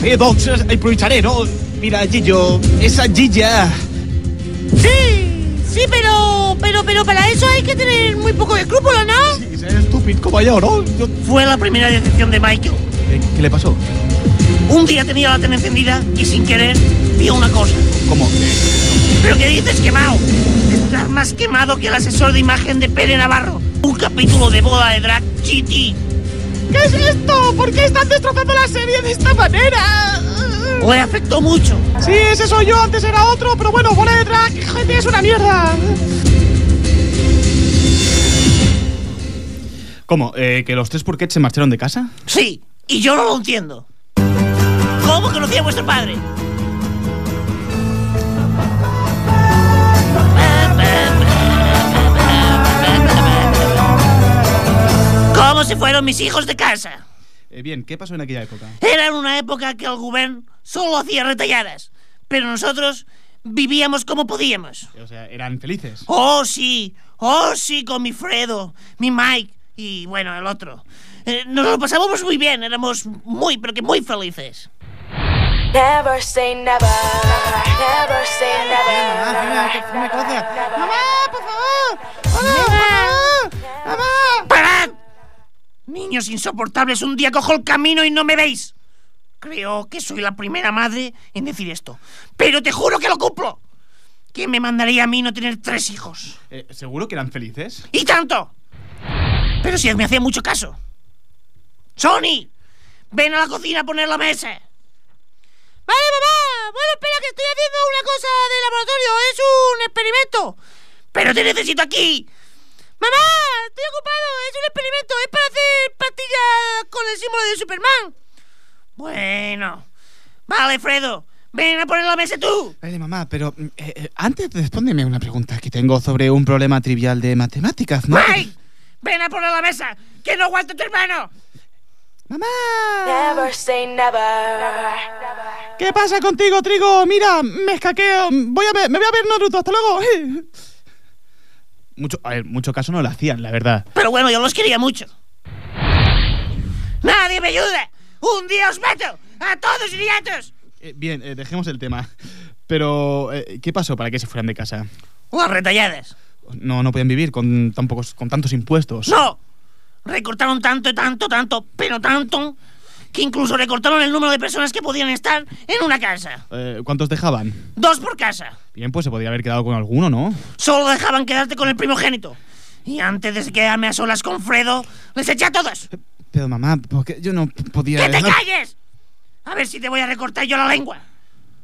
Bé, doncs, eh, improvisaré, no? Mira, Gillo, esa Gilla... Sí, sí, pero, pero, pero para eso hay que tener muy poco escrúpulo, ¿no? Sí, ser estúpido como yo, ¿no? Yo- Fue la primera decepción de Michael. ¿Qué, qué le pasó? Un día tenía la tele encendida y sin querer vio una cosa. ¿Cómo? ¿Pero qué dices, quemado? Estás más quemado que el asesor de imagen de Pere Navarro. Un capítulo de boda de Drag GT. ¿Qué es esto? ¿Por qué están destrozando la serie de esta manera? Le afectó mucho. Sí, ese soy yo, antes era otro, pero bueno, bola de drag, gente, es una mierda. ¿Cómo? Eh, ¿Que los tres Purquets se marcharon de casa? Sí, y yo no lo entiendo. ¿Cómo conocía a vuestro padre? ¿Cómo se fueron mis hijos de casa? Eh, bien, ¿qué pasó en aquella época? Era una época que el gobierno solo hacía retalladas, pero nosotros vivíamos como podíamos. O sea, eran felices. Oh, sí, oh, sí, con mi Fredo, mi Mike y, bueno, el otro. Eh, nos lo pasábamos muy bien, éramos muy, pero que muy felices. Never say never, never say never. ¡Mamá, por favor! ¡Hola, por favor! ¡Mamá! ¡Parad! Niños insoportables, un día cojo el camino y no me veis. Creo que soy la primera madre en decir esto, pero te juro que lo cumplo. ¿Quién me mandaría a mí no tener tres hijos? Eh, ¿Seguro que eran felices? ¡Y tanto! Pero si me hacía mucho caso. ¡Sony! Ven a la cocina a poner la mesa. Vale, mamá. Bueno, espera, que estoy haciendo una cosa de laboratorio. Es un experimento. ¡Pero te necesito aquí! Mamá, estoy ocupado. Es un experimento. Es para hacer pastillas con el símbolo de Superman. Bueno. Vale, Fredo. Ven a poner la mesa tú. Vale, mamá, pero mm, eh, eh, antes respóndeme una pregunta que tengo sobre un problema trivial de matemáticas, ¿no? ¡Mike! Ven a poner la mesa. ¡Que no aguanto tu hermano! ¡Mamá! Never say never. ¿Qué pasa contigo, Trigo? Mira, me escaqueo. Voy a ver, me voy a ver Naruto. Hasta luego. Mucho, a ver, mucho caso no lo hacían, la verdad. Pero bueno, yo los quería mucho. ¡Nadie me ayuda! ¡Un día os mato! ¡A todos idiotas! Eh, bien, eh, dejemos el tema. Pero, eh, ¿qué pasó para que se fueran de casa? Las retalladas. No, no podían vivir con, tan pocos, con tantos impuestos. ¡No! Recortaron tanto, tanto, tanto, pero tanto, que incluso recortaron el número de personas que podían estar en una casa. Eh, ¿Cuántos dejaban? Dos por casa. Bien, pues se podía haber quedado con alguno, ¿no? Solo dejaban quedarte con el primogénito. Y antes de quedarme a solas con Fredo, les eché a todos. Pero mamá, porque yo no podía... ¡Que te calles! A ver si te voy a recortar yo la lengua.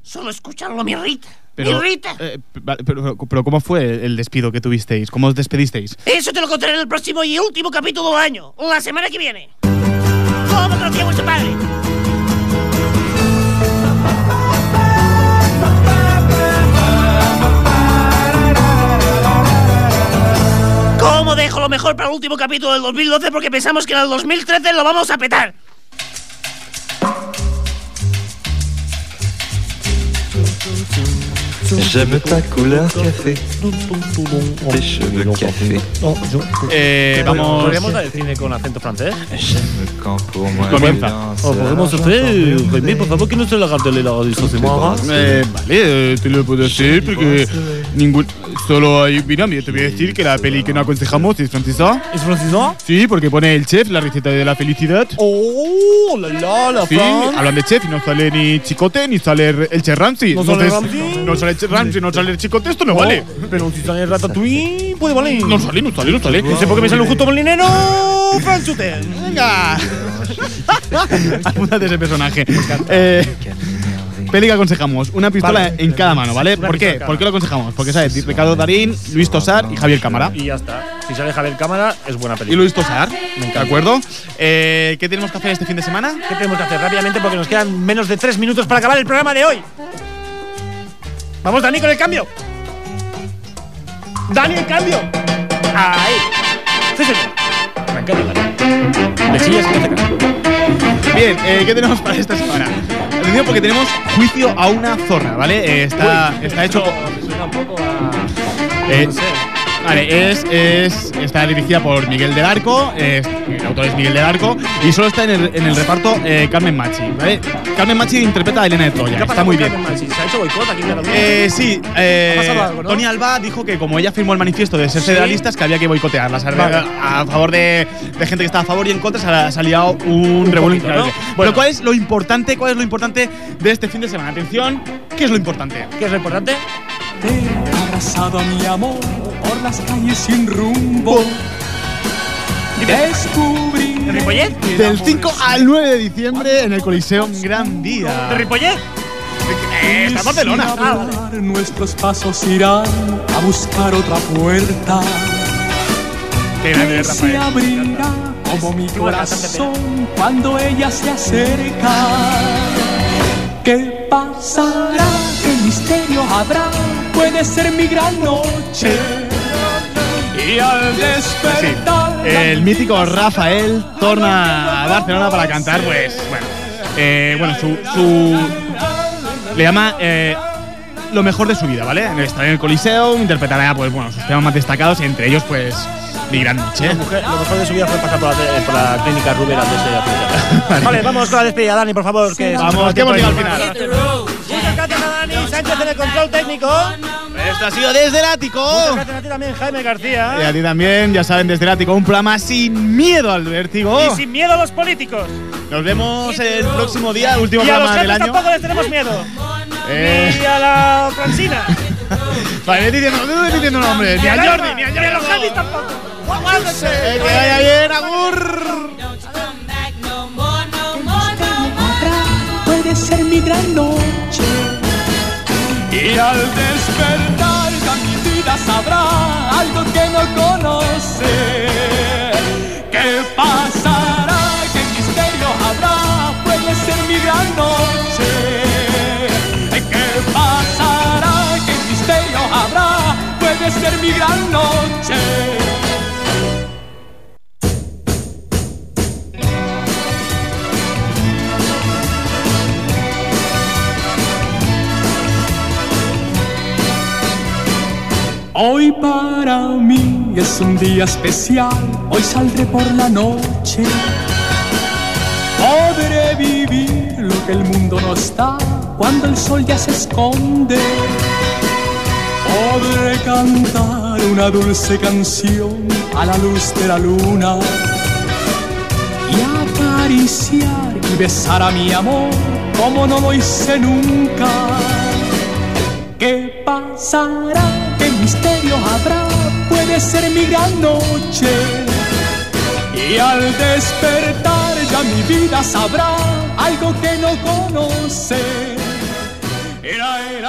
Solo escucharlo me irrita. Pero, me irrita. eh, vale, pero, pero ¿cómo fue el despido que tuvisteis? ¿Cómo os despedisteis? Eso te lo contaré en el próximo y último capítulo del año, la semana que viene. ¿Cómo conocí a vuestro padre? ¿Cómo dejo lo mejor para el último capítulo del 2012 porque pensamos que en el 2013 lo vamos a petar? J'aime ta couleur café. Tes cheveux café. Eh, vamos... ¿Podríamos con acento francés? J'aime quand pour moi Comienza. tu danses. O podemos hacer, Jaime, por favor, que no se la cartelera de esta semana. Eh, vale, eh, te lo puedo hacer porque ningún... Solo hay... Mira, mira, te voy a decir que la peli que no aconsejamos es francesa. ¿Es francesa? Sí, porque pone el chef la receta de la felicidad. ¡Oh, la la, la Sí, hablan de chef y no sale ni Chicote ni sale el Chef Ramsay. ¿No sale Ramsay? No sale el Chef Ramsay, no sale el Chicote, esto no vale. Oh, Pero si sale Ratatouille, puede valer. No sale, no sale, no sale. No sé por qué me sale un justo molinero. Franchute. Venga. Apúntate ese personaje. Eh, peli que aconsejamos. Una pistola Vale. en cada mano, ¿vale? ¿Por qué? ¿Por qué lo aconsejamos? Porque sabes, Ricardo Darín, Luis Tosar y Javier Cámara. Y ya está. Si sale Javier Cámara, es buena Y película. Luis Tosar, ¿de acuerdo? Eh, ¿Qué tenemos que hacer este fin de semana? ¿Qué tenemos que hacer rápidamente? Porque nos quedan menos de tres minutos para acabar el programa de hoy. Vamos, Dani, con el cambio. Dani, el cambio. Ahí. Sí. Me encanta, Dani. Le chillas y no te caso. Bien, eh, ¿qué tenemos para esta semana? Atención porque tenemos juicio a una zorra, ¿vale? Eh, está, está hecho. Suena un poco a. Eh, no sé. Vale, es, es, está dirigida por Miguel del Arco, es- el autor es Miguel del Arco, y solo está en el, en el reparto eh, Carmen Machi, ¿vale? Carmen Machi interpreta a Elena de Troya, ¿Qué está muy bien. Carmen Machi? ¿Se ha hecho boicot aquí en? Eh, sí, eh, algo, ¿no? Tony Alba dijo que como ella firmó el manifiesto de ser Sí. federalistas, que había que boicotearlas. A, Vale. a favor de, de gente que estaba a favor y en contra, se ha, se ha liado un, revuelo poquito, increíble. ¿no? Bueno. ¿cuál es lo importante? ¿Cuál es lo importante de este fin de semana? Atención, ¿qué es lo importante? ¿Qué es lo importante? Te he abrazado a mi amor por las calles sin rumbo. Descubrí. ¿De Ripollet? Del 5 al 9 de diciembre en el Coliseo, un gran día. ¿De Ripollet? Eh, está en Barcelona. Hablar, nuestros pasos irán a buscar otra puerta. Qué grande, que se Rafael. abrirá como mi corazón cuando ella se acerca. ¿Qué pasará? ¿Qué misterio habrá? Puede ser mi gran noche. Y al despertar. El mítico Rafael torna a Barcelona para cantar, pues, bueno, eh, bueno, su, su- le llama eh, lo mejor de su vida, ¿vale? Estará en el Coliseo, interpretará, pues, bueno, sus temas más destacados, y entre ellos, pues, mi gran noche. Lo mujer- lo mejor de su vida fue pasar por la, te- por la clínica Ruber antes de aplicar. vale, vamos con la despedida, Dani, por favor. Que Vamos, que hemos llegado al final. Muchas gracias a Dani Sánchez en el control técnico. Esto ha sido desde el ático. Muchas gracias a ti también, Jaime Y García. a ti también, ya saben, desde el ático, un programa sin miedo al vértigo. Y sin miedo a los políticos. Nos vemos el próximo día, último y a los programa del año. tampoco les tenemos miedo. Eh. Ni a la Francina. Vale, diciendo, diciendo nombres. Ni a Jordi, ni a Ni a los jefes tampoco. Eh, que vaya bien, Agur. puede ser mi gran noche. Y al despertar vida sabrá algo que no conoce. ¿Qué pasará? ¿Qué misterio habrá? Puede ser mi gran noche. ¿Qué pasará? ¿Qué misterio habrá? Puede ser mi gran noche. Hoy para mí es un día especial, hoy saldré por la noche. Podré vivir lo que el mundo no está cuando el sol ya se esconde. Podré cantar una dulce canción a la luz de la luna y acariciar y besar a mi amor como no lo hice nunca. ¿Qué pasará? ¿Qué misterio habrá? Puede ser mi gran noche. Y al despertar ya mi vida sabrá algo que no conoce. Era, era,